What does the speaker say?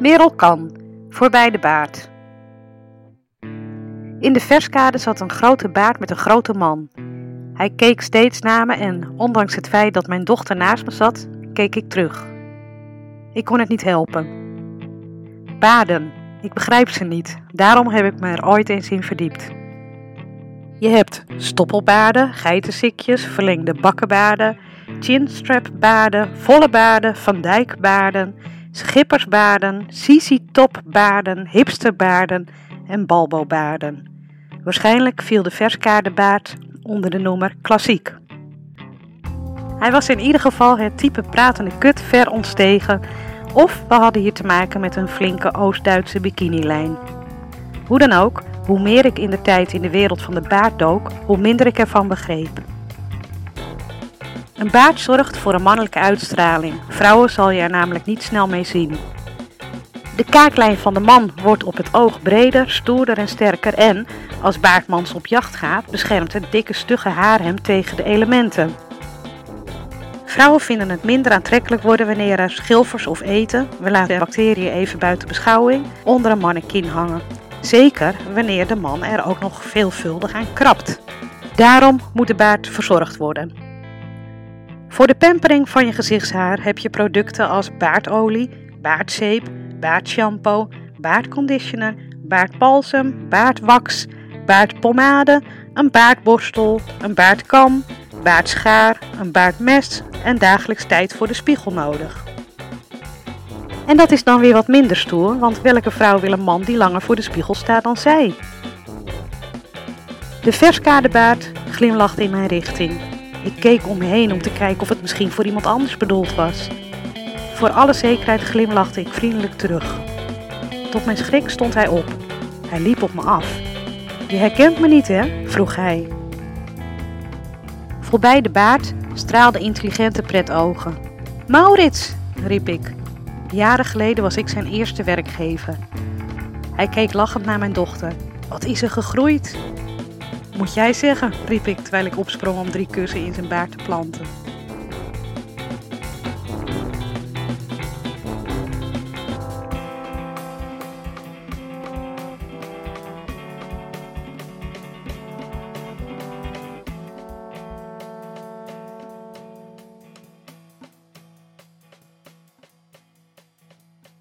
Merel kan, voorbij de baard. In de verskade zat een grote baard met een grote man. Hij keek steeds naar me en, ondanks het feit dat mijn dochter naast me zat, keek ik terug. Ik kon het niet helpen. Baarden, ik begrijp ze niet, daarom heb ik me er ooit eens in verdiept. Je hebt stoppelbaarden, geitensikjes, verlengde bakkenbaarden, chinstrapbaarden, volle baarden, van dijkbaarden, schippersbaarden, sisi-topbaarden, hipsterbaarden en balbobaarden. Waarschijnlijk viel de verskaardenbaard onder de noemer klassiek. Hij was in ieder geval het type pratende kut ver ontstegen, of we hadden hier te maken met een flinke Oost-Duitse bikinilijn. Hoe dan ook, hoe meer ik in de tijd in de wereld van de baard dook, hoe minder ik ervan begreep. Een baard zorgt voor een mannelijke uitstraling. Vrouwen zal je er namelijk niet snel mee zien. De kaaklijn van de man wordt op het oog breder, stoerder en sterker en, als baardmans op jacht gaat, beschermt het dikke stugge haar hem tegen de elementen. Vrouwen vinden het minder aantrekkelijk worden wanneer er schilfers of eten, we laten de bacteriën even buiten beschouwing, onder een mannequin hangen. Zeker wanneer de man er ook nog veelvuldig aan krabt. Daarom moet de baard verzorgd worden. Voor de pampering van je gezichtshaar heb je producten als baardolie, baardzeep, baardshampoo, baardconditioner, baardbalsem, baardwax, baardpomade, een baardborstel, een baardkam, baardschaar, een baardmes en dagelijks tijd voor de spiegel nodig. En dat is dan weer wat minder stoer, want welke vrouw wil een man die langer voor de spiegel staat dan zij? De verskadebaard glimlachte in mijn richting. Ik keek om me heen om te kijken of het misschien voor iemand anders bedoeld was. Voor alle zekerheid glimlachte ik vriendelijk terug. Tot mijn schrik stond hij op. Hij liep op me af. Je herkent me niet, hè? vroeg hij. Voorbij de baard straalde intelligente pretogen. Maurits, riep ik. Jaren geleden was ik zijn eerste werkgever. Hij keek lachend naar mijn dochter. Wat is er gegroeid? Moet jij zeggen, riep ik terwijl ik opsprong om drie kussen in zijn baard te planten.